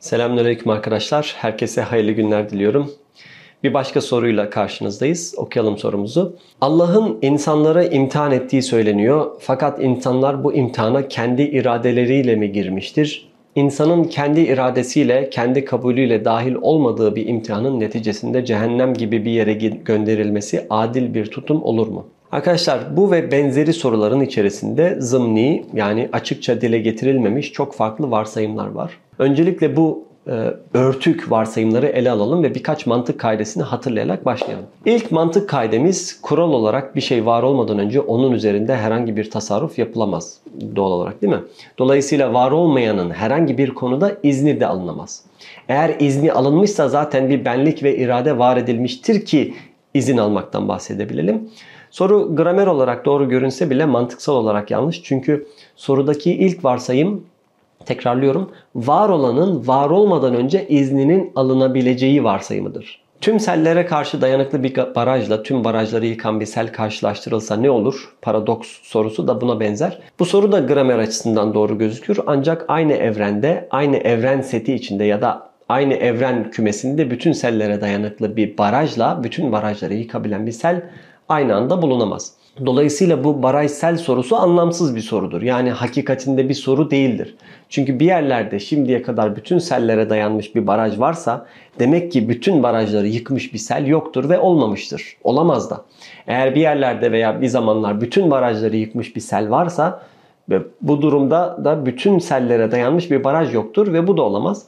Selamünaleyküm arkadaşlar. Herkese hayırlı günler diliyorum. Bir başka soruyla karşınızdayız. Okuyalım sorumuzu. Allah'ın insanları imtihan ettiği söyleniyor. Fakat insanlar bu imtihana kendi iradeleriyle mi girmiştir? İnsanın kendi iradesiyle, kendi kabulüyle dahil olmadığı bir imtihanın neticesinde cehennem gibi bir yere gönderilmesi adil bir tutum olur mu? Arkadaşlar bu ve benzeri soruların içerisinde zımni yani açıkça dile getirilmemiş çok farklı varsayımlar var. Öncelikle bu e, örtük varsayımları ele alalım ve birkaç mantık kaidesini hatırlayarak başlayalım. İlk mantık kaidemiz kural olarak bir şey var olmadan önce onun üzerinde herhangi bir tasarruf yapılamaz doğal olarak değil mi? Dolayısıyla var olmayanın herhangi bir konuda izni de alınamaz. Eğer izni alınmışsa zaten bir benlik ve irade var edilmiştir ki izin almaktan bahsedebilelim. Soru gramer olarak doğru görünse bile mantıksal olarak yanlış. Çünkü sorudaki ilk varsayım tekrarlıyorum. Var olanın var olmadan önce izninin alınabileceği varsayımıdır. Tüm sellere karşı dayanıklı bir barajla tüm barajları yıkan bir sel karşılaştırılsa ne olur? Paradoks sorusu da buna benzer. Bu soru da gramer açısından doğru gözükür ancak aynı evrende, aynı evren seti içinde ya da aynı evren kümesinde bütün sellere dayanıklı bir barajla bütün barajları yıkabilen bir sel aynı anda bulunamaz. Dolayısıyla bu barajsel sorusu anlamsız bir sorudur. Yani hakikatinde bir soru değildir. Çünkü bir yerlerde şimdiye kadar bütün sellere dayanmış bir baraj varsa demek ki bütün barajları yıkmış bir sel yoktur ve olmamıştır. Olamaz da. Eğer bir yerlerde veya bir zamanlar bütün barajları yıkmış bir sel varsa ve bu durumda da bütün sellere dayanmış bir baraj yoktur ve bu da olamaz.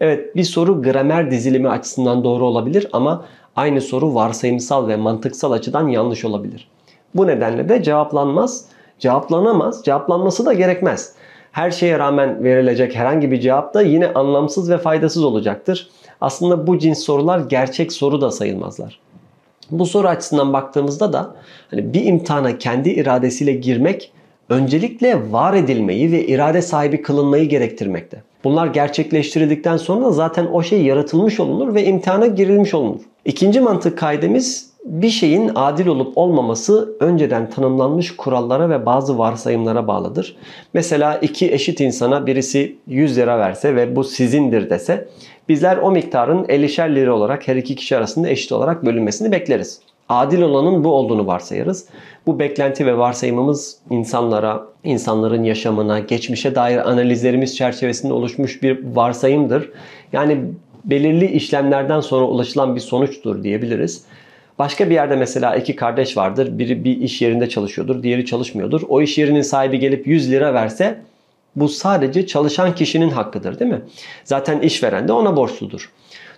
Evet bir soru gramer dizilimi açısından doğru olabilir ama aynı soru varsayımsal ve mantıksal açıdan yanlış olabilir. Bu nedenle de cevaplanmaz, cevaplanamaz, cevaplanması da gerekmez. Her şeye rağmen verilecek herhangi bir cevap da yine anlamsız ve faydasız olacaktır. Aslında bu cins sorular gerçek soru da sayılmazlar. Bu soru açısından baktığımızda da hani bir imtihana kendi iradesiyle girmek öncelikle var edilmeyi ve irade sahibi kılınmayı gerektirmekte. Bunlar gerçekleştirildikten sonra zaten o şey yaratılmış olunur ve imtihana girilmiş olunur. İkinci mantık kaidemiz bir şeyin adil olup olmaması önceden tanımlanmış kurallara ve bazı varsayımlara bağlıdır. Mesela iki eşit insana birisi 100 lira verse ve bu sizindir dese bizler o miktarın 50'şer lira olarak her iki kişi arasında eşit olarak bölünmesini bekleriz. Adil olanın bu olduğunu varsayarız. Bu beklenti ve varsayımımız insanlara, insanların yaşamına, geçmişe dair analizlerimiz çerçevesinde oluşmuş bir varsayımdır. Yani belirli işlemlerden sonra ulaşılan bir sonuçtur diyebiliriz. Başka bir yerde mesela iki kardeş vardır. Biri bir iş yerinde çalışıyordur, diğeri çalışmıyordur. O iş yerinin sahibi gelip 100 lira verse bu sadece çalışan kişinin hakkıdır değil mi? Zaten işveren de ona borçludur.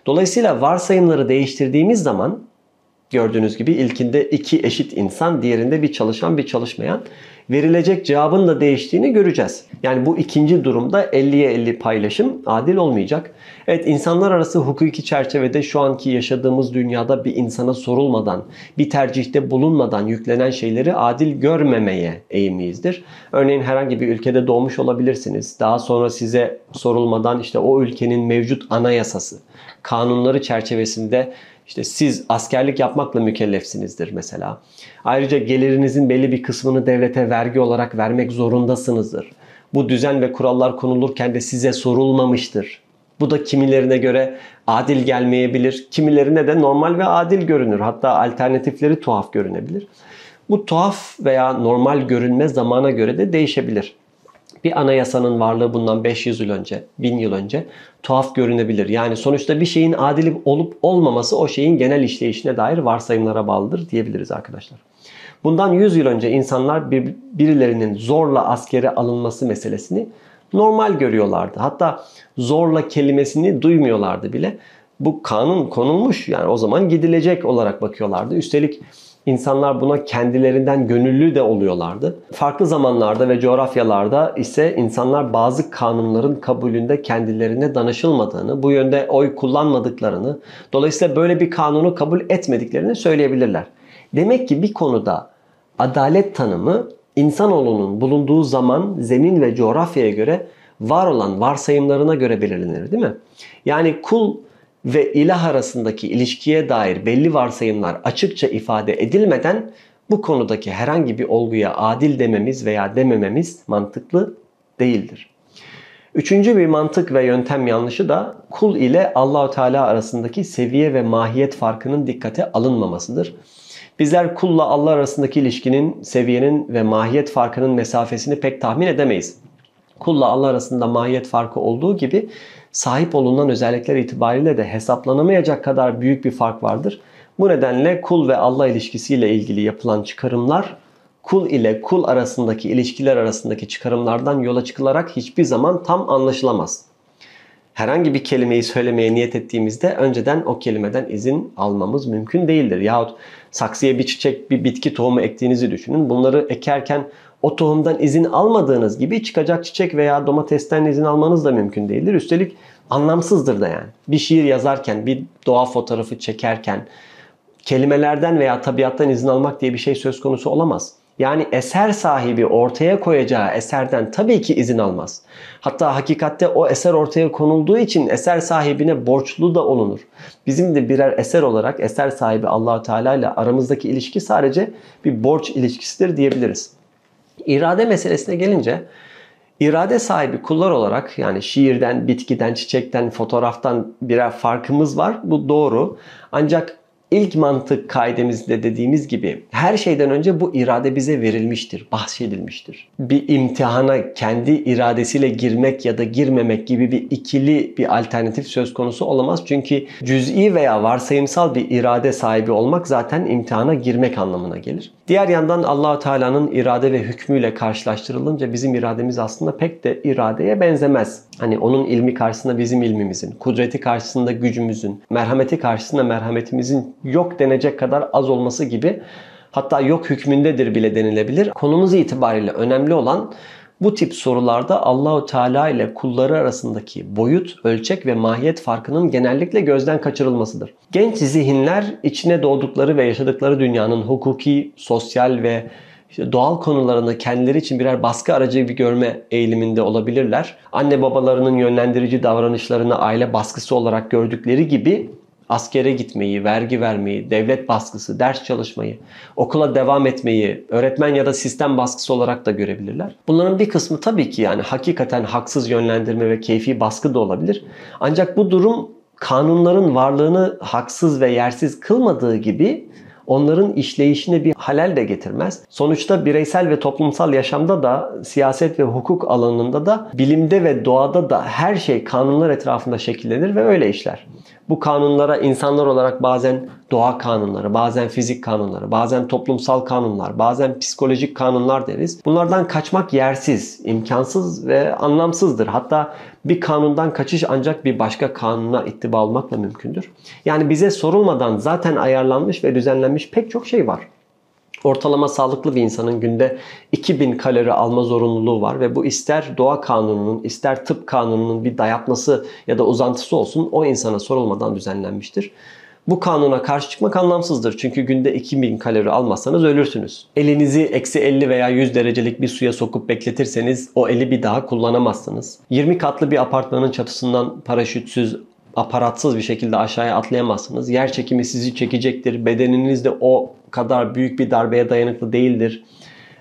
Dolayısıyla varsayımları değiştirdiğimiz zaman gördüğünüz gibi ilkinde iki eşit insan, diğerinde bir çalışan bir çalışmayan verilecek cevabın da değiştiğini göreceğiz. Yani bu ikinci durumda 50'ye 50 paylaşım adil olmayacak. Evet insanlar arası hukuki çerçevede şu anki yaşadığımız dünyada bir insana sorulmadan, bir tercihte bulunmadan yüklenen şeyleri adil görmemeye eğimliyizdir. Örneğin herhangi bir ülkede doğmuş olabilirsiniz. Daha sonra size sorulmadan işte o ülkenin mevcut anayasası, kanunları çerçevesinde işte siz askerlik yapmakla mükellefsinizdir mesela. Ayrıca gelirinizin belli bir kısmını devlete vergi olarak vermek zorundasınızdır. Bu düzen ve kurallar konulurken de size sorulmamıştır. Bu da kimilerine göre adil gelmeyebilir. Kimilerine de normal ve adil görünür. Hatta alternatifleri tuhaf görünebilir. Bu tuhaf veya normal görünme zamana göre de değişebilir bir anayasanın varlığı bundan 500 yıl önce, 1000 yıl önce tuhaf görünebilir. Yani sonuçta bir şeyin adil olup olmaması o şeyin genel işleyişine dair varsayımlara bağlıdır diyebiliriz arkadaşlar. Bundan 100 yıl önce insanlar bir, birilerinin zorla askere alınması meselesini normal görüyorlardı. Hatta zorla kelimesini duymuyorlardı bile. Bu kanun konulmuş yani o zaman gidilecek olarak bakıyorlardı. Üstelik İnsanlar buna kendilerinden gönüllü de oluyorlardı. Farklı zamanlarda ve coğrafyalarda ise insanlar bazı kanunların kabulünde kendilerine danışılmadığını, bu yönde oy kullanmadıklarını, dolayısıyla böyle bir kanunu kabul etmediklerini söyleyebilirler. Demek ki bir konuda adalet tanımı insanoğlunun bulunduğu zaman, zemin ve coğrafyaya göre var olan varsayımlarına göre belirlenir değil mi? Yani kul ve ilah arasındaki ilişkiye dair belli varsayımlar açıkça ifade edilmeden bu konudaki herhangi bir olguya adil dememiz veya demememiz mantıklı değildir. Üçüncü bir mantık ve yöntem yanlışı da kul ile Allahu Teala arasındaki seviye ve mahiyet farkının dikkate alınmamasıdır. Bizler kulla Allah arasındaki ilişkinin, seviyenin ve mahiyet farkının mesafesini pek tahmin edemeyiz. Kulla Allah arasında mahiyet farkı olduğu gibi sahip olunan özellikler itibariyle de hesaplanamayacak kadar büyük bir fark vardır. Bu nedenle kul ve Allah ilişkisiyle ilgili yapılan çıkarımlar kul ile kul arasındaki ilişkiler arasındaki çıkarımlardan yola çıkılarak hiçbir zaman tam anlaşılamaz. Herhangi bir kelimeyi söylemeye niyet ettiğimizde önceden o kelimeden izin almamız mümkün değildir. Yahut saksıya bir çiçek, bir bitki tohumu ektiğinizi düşünün. Bunları ekerken o tohumdan izin almadığınız gibi çıkacak çiçek veya domatesten izin almanız da mümkün değildir. Üstelik anlamsızdır da yani. Bir şiir yazarken, bir doğa fotoğrafı çekerken kelimelerden veya tabiattan izin almak diye bir şey söz konusu olamaz. Yani eser sahibi ortaya koyacağı eserden tabii ki izin almaz. Hatta hakikatte o eser ortaya konulduğu için eser sahibine borçlu da olunur. Bizim de birer eser olarak eser sahibi allah Teala ile aramızdaki ilişki sadece bir borç ilişkisidir diyebiliriz. İrade meselesine gelince irade sahibi kullar olarak yani şiirden, bitkiden, çiçekten, fotoğraftan birer farkımız var. Bu doğru. Ancak İlk mantık kaidemizde dediğimiz gibi her şeyden önce bu irade bize verilmiştir, bahşedilmiştir. Bir imtihana kendi iradesiyle girmek ya da girmemek gibi bir ikili bir alternatif söz konusu olamaz. Çünkü cüz'i veya varsayımsal bir irade sahibi olmak zaten imtihana girmek anlamına gelir. Diğer yandan allah Teala'nın irade ve hükmüyle karşılaştırılınca bizim irademiz aslında pek de iradeye benzemez. Hani onun ilmi karşısında bizim ilmimizin, kudreti karşısında gücümüzün, merhameti karşısında merhametimizin yok denecek kadar az olması gibi hatta yok hükmündedir bile denilebilir. Konumuz itibariyle önemli olan bu tip sorularda Allahu Teala ile kulları arasındaki boyut, ölçek ve mahiyet farkının genellikle gözden kaçırılmasıdır. Genç zihinler içine doğdukları ve yaşadıkları dünyanın hukuki, sosyal ve işte doğal konularında kendileri için birer baskı aracı gibi görme eğiliminde olabilirler. Anne babalarının yönlendirici davranışlarını aile baskısı olarak gördükleri gibi askere gitmeyi, vergi vermeyi, devlet baskısı, ders çalışmayı, okula devam etmeyi, öğretmen ya da sistem baskısı olarak da görebilirler. Bunların bir kısmı tabii ki yani hakikaten haksız yönlendirme ve keyfi baskı da olabilir. Ancak bu durum kanunların varlığını haksız ve yersiz kılmadığı gibi onların işleyişine bir halel de getirmez. Sonuçta bireysel ve toplumsal yaşamda da siyaset ve hukuk alanında da bilimde ve doğada da her şey kanunlar etrafında şekillenir ve öyle işler. Bu kanunlara insanlar olarak bazen doğa kanunları, bazen fizik kanunları, bazen toplumsal kanunlar, bazen psikolojik kanunlar deriz. Bunlardan kaçmak yersiz, imkansız ve anlamsızdır. Hatta bir kanundan kaçış ancak bir başka kanuna ittiba olmakla mümkündür. Yani bize sorulmadan zaten ayarlanmış ve düzenlenmiş pek çok şey var. Ortalama sağlıklı bir insanın günde 2000 kalori alma zorunluluğu var ve bu ister doğa kanununun ister tıp kanununun bir dayatması ya da uzantısı olsun o insana sorulmadan düzenlenmiştir. Bu kanuna karşı çıkmak anlamsızdır. Çünkü günde 2000 kalori almazsanız ölürsünüz. Elinizi eksi 50 veya 100 derecelik bir suya sokup bekletirseniz o eli bir daha kullanamazsınız. 20 katlı bir apartmanın çatısından paraşütsüz aparatsız bir şekilde aşağıya atlayamazsınız. Yer çekimi sizi çekecektir. Bedeniniz de o kadar büyük bir darbeye dayanıklı değildir.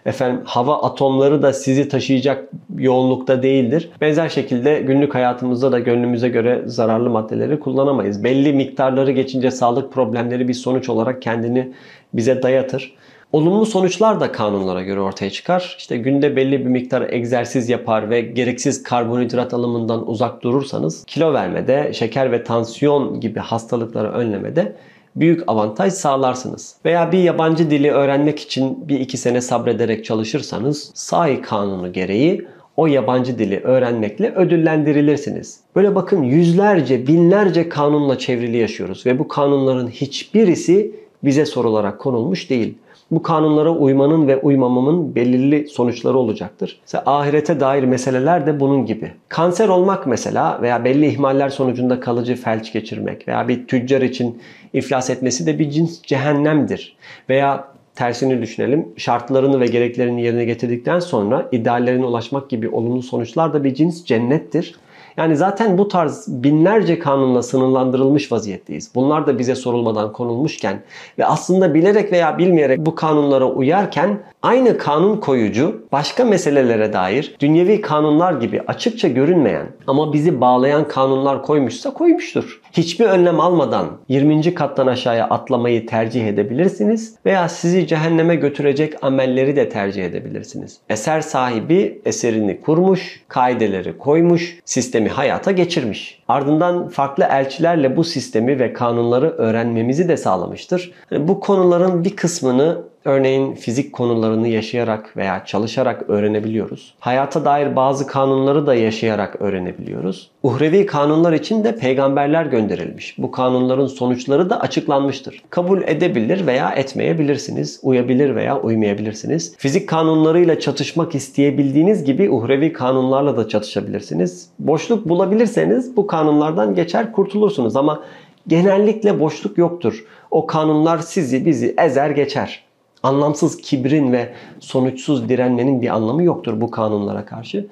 Efendim hava atomları da sizi taşıyacak yoğunlukta değildir. Benzer şekilde günlük hayatımızda da gönlümüze göre zararlı maddeleri kullanamayız. Belli miktarları geçince sağlık problemleri bir sonuç olarak kendini bize dayatır. Olumlu sonuçlar da kanunlara göre ortaya çıkar. İşte günde belli bir miktar egzersiz yapar ve gereksiz karbonhidrat alımından uzak durursanız kilo vermede, şeker ve tansiyon gibi hastalıkları önlemede büyük avantaj sağlarsınız. Veya bir yabancı dili öğrenmek için bir iki sene sabrederek çalışırsanız sahi kanunu gereği o yabancı dili öğrenmekle ödüllendirilirsiniz. Böyle bakın yüzlerce, binlerce kanunla çevrili yaşıyoruz ve bu kanunların hiçbirisi bize sorularak konulmuş değil bu kanunlara uymanın ve uymamamın belirli sonuçları olacaktır. Mesela ahirete dair meseleler de bunun gibi. Kanser olmak mesela veya belli ihmaller sonucunda kalıcı felç geçirmek veya bir tüccar için iflas etmesi de bir cins cehennemdir. Veya tersini düşünelim. Şartlarını ve gereklerini yerine getirdikten sonra ideallerine ulaşmak gibi olumlu sonuçlar da bir cins cennettir. Yani zaten bu tarz binlerce kanunla sınırlandırılmış vaziyetteyiz. Bunlar da bize sorulmadan konulmuşken ve aslında bilerek veya bilmeyerek bu kanunlara uyarken aynı kanun koyucu başka meselelere dair dünyevi kanunlar gibi açıkça görünmeyen ama bizi bağlayan kanunlar koymuşsa koymuştur. Hiçbir önlem almadan 20. kattan aşağıya atlamayı tercih edebilirsiniz veya sizi cehenneme götürecek amelleri de tercih edebilirsiniz. Eser sahibi eserini kurmuş, kaideleri koymuş, sistemi hayata geçirmiş. Ardından farklı elçilerle bu sistemi ve kanunları öğrenmemizi de sağlamıştır. bu konuların bir kısmını Örneğin fizik konularını yaşayarak veya çalışarak öğrenebiliyoruz. Hayata dair bazı kanunları da yaşayarak öğrenebiliyoruz. Uhrevi kanunlar için de peygamberler gönderilmiş. Bu kanunların sonuçları da açıklanmıştır. Kabul edebilir veya etmeyebilirsiniz. Uyabilir veya uymayabilirsiniz. Fizik kanunlarıyla çatışmak isteyebildiğiniz gibi uhrevi kanunlarla da çatışabilirsiniz. Boşluk bulabilirseniz bu kanunlardan geçer kurtulursunuz ama genellikle boşluk yoktur. O kanunlar sizi bizi ezer geçer anlamsız kibrin ve sonuçsuz direnmenin bir anlamı yoktur bu kanunlara karşı.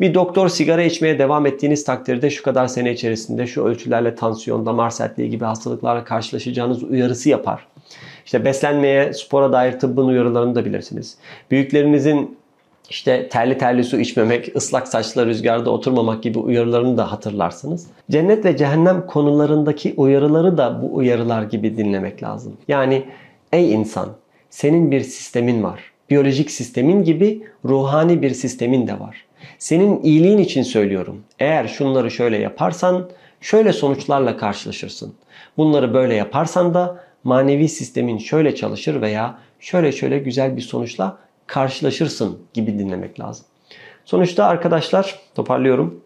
Bir doktor sigara içmeye devam ettiğiniz takdirde şu kadar sene içerisinde şu ölçülerle tansiyon, damar sertliği gibi hastalıklarla karşılaşacağınız uyarısı yapar. İşte beslenmeye, spora dair tıbbın uyarılarını da bilirsiniz. Büyüklerinizin işte terli terli su içmemek, ıslak saçla rüzgarda oturmamak gibi uyarılarını da hatırlarsınız. Cennet ve cehennem konularındaki uyarıları da bu uyarılar gibi dinlemek lazım. Yani ey insan senin bir sistemin var. Biyolojik sistemin gibi ruhani bir sistemin de var. Senin iyiliğin için söylüyorum. Eğer şunları şöyle yaparsan şöyle sonuçlarla karşılaşırsın. Bunları böyle yaparsan da manevi sistemin şöyle çalışır veya şöyle şöyle güzel bir sonuçla karşılaşırsın gibi dinlemek lazım. Sonuçta arkadaşlar toparlıyorum.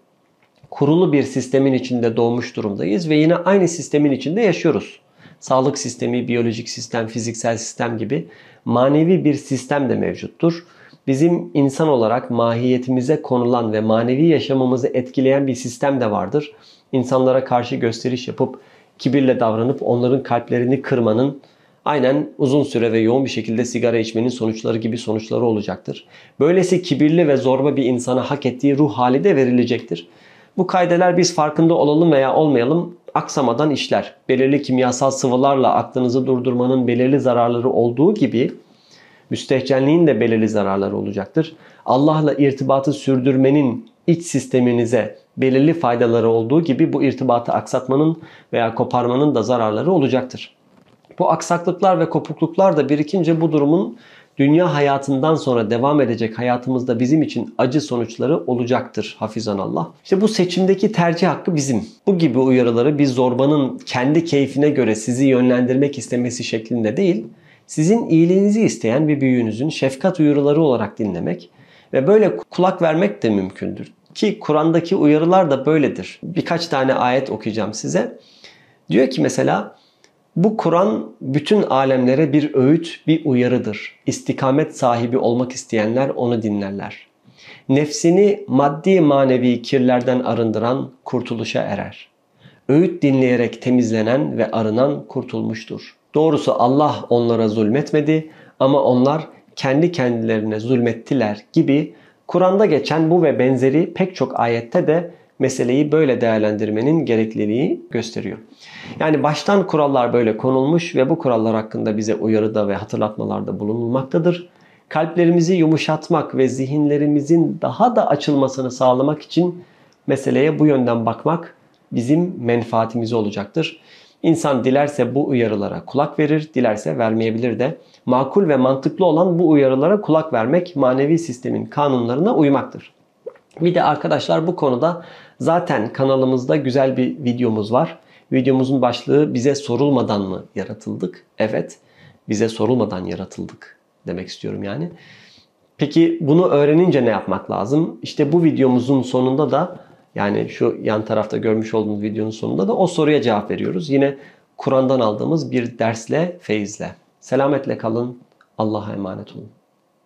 Kurulu bir sistemin içinde doğmuş durumdayız ve yine aynı sistemin içinde yaşıyoruz sağlık sistemi, biyolojik sistem, fiziksel sistem gibi manevi bir sistem de mevcuttur. Bizim insan olarak mahiyetimize konulan ve manevi yaşamımızı etkileyen bir sistem de vardır. İnsanlara karşı gösteriş yapıp kibirle davranıp onların kalplerini kırmanın aynen uzun süre ve yoğun bir şekilde sigara içmenin sonuçları gibi sonuçları olacaktır. Böylesi kibirli ve zorba bir insana hak ettiği ruh hali de verilecektir. Bu kaydeler biz farkında olalım veya olmayalım aksamadan işler. Belirli kimyasal sıvılarla aklınızı durdurmanın belirli zararları olduğu gibi müstehcenliğin de belirli zararları olacaktır. Allah'la irtibatı sürdürmenin iç sisteminize belirli faydaları olduğu gibi bu irtibatı aksatmanın veya koparmanın da zararları olacaktır. Bu aksaklıklar ve kopukluklar da birikince bu durumun dünya hayatından sonra devam edecek hayatımızda bizim için acı sonuçları olacaktır hafizan Allah. İşte bu seçimdeki tercih hakkı bizim. Bu gibi uyarıları bir zorbanın kendi keyfine göre sizi yönlendirmek istemesi şeklinde değil, sizin iyiliğinizi isteyen bir büyüğünüzün şefkat uyarıları olarak dinlemek ve böyle kulak vermek de mümkündür. Ki Kur'an'daki uyarılar da böyledir. Birkaç tane ayet okuyacağım size. Diyor ki mesela bu Kur'an bütün alemlere bir öğüt, bir uyarıdır. İstikamet sahibi olmak isteyenler onu dinlerler. Nefsini maddi manevi kirlerden arındıran kurtuluşa erer. Öğüt dinleyerek temizlenen ve arınan kurtulmuştur. Doğrusu Allah onlara zulmetmedi ama onlar kendi kendilerine zulmettiler gibi Kur'an'da geçen bu ve benzeri pek çok ayette de meseleyi böyle değerlendirmenin gerekliliği gösteriyor. Yani baştan kurallar böyle konulmuş ve bu kurallar hakkında bize uyarıda ve hatırlatmalarda bulunulmaktadır. Kalplerimizi yumuşatmak ve zihinlerimizin daha da açılmasını sağlamak için meseleye bu yönden bakmak bizim menfaatimize olacaktır. İnsan dilerse bu uyarılara kulak verir, dilerse vermeyebilir de. Makul ve mantıklı olan bu uyarılara kulak vermek manevi sistemin kanunlarına uymaktır. Bir de arkadaşlar bu konuda zaten kanalımızda güzel bir videomuz var. Videomuzun başlığı bize sorulmadan mı yaratıldık? Evet, bize sorulmadan yaratıldık demek istiyorum yani. Peki bunu öğrenince ne yapmak lazım? İşte bu videomuzun sonunda da yani şu yan tarafta görmüş olduğunuz videonun sonunda da o soruya cevap veriyoruz. Yine Kur'an'dan aldığımız bir dersle, feyizle. Selametle kalın. Allah'a emanet olun.